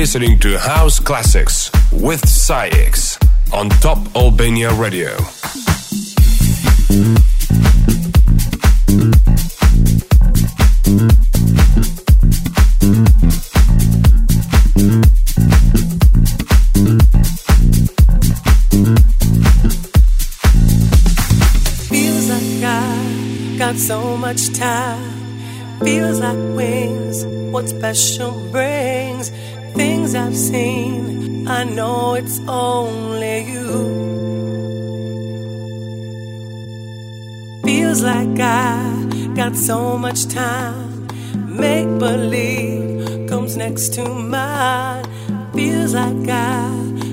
Listening to House Classics with SAIX on Top Albania Radio. Feels like I got so much time. Feels like wings. What special brings things I've seen. I know it's only you. Feels like I got so much time. Make believe comes next to mine. Feels like I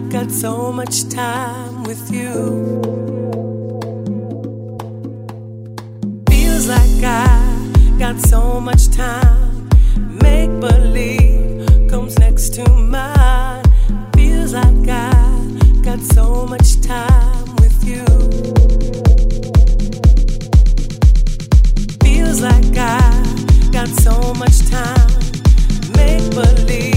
got so much time with you. Feels like I got so much time. Make believe so much time with you.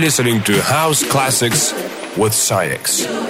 Listening to House Classics with SAIX.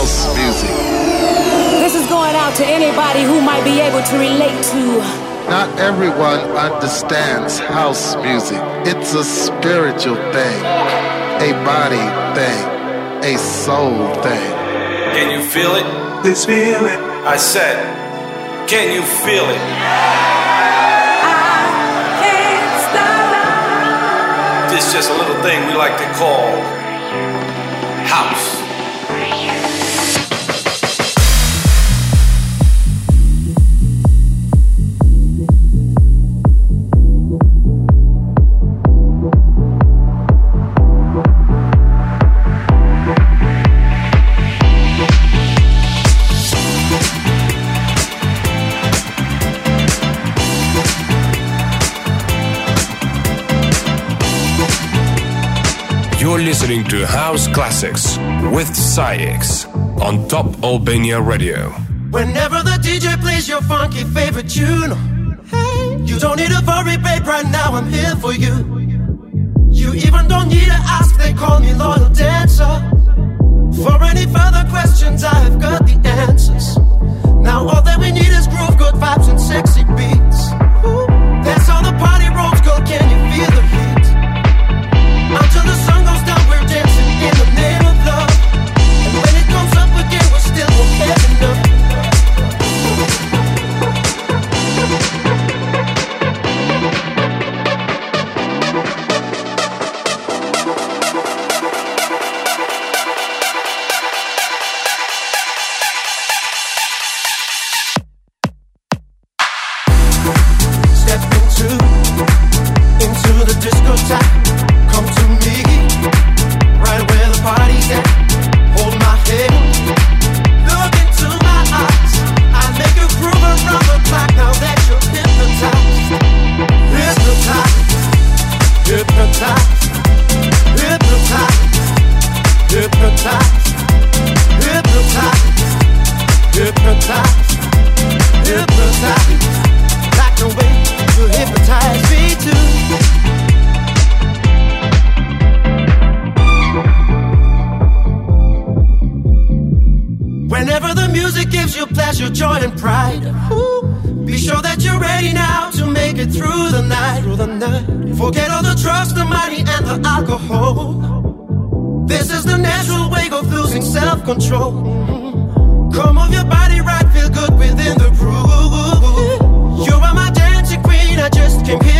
house music. This is going out to anybody who might be able to relate to. Not everyone understands house music. It's a spiritual thing, a body thing, a soul thing. Can you feel it? Let's feel it. I said, can you feel it? I can't stop. This is just a little thing we like to call house. listening to House Classics with SAIX on Top Albania Radio. Whenever the DJ plays your funky favorite tune, hey, you don't need a worry, babe. Right now I'm here for you. You even don't need to ask. They call me loyal dancer. For any further questions, I've got the answers. Now all that we need is Mm-hmm. Come off your body right, feel good within the groove. You are my dancing queen, I just came here.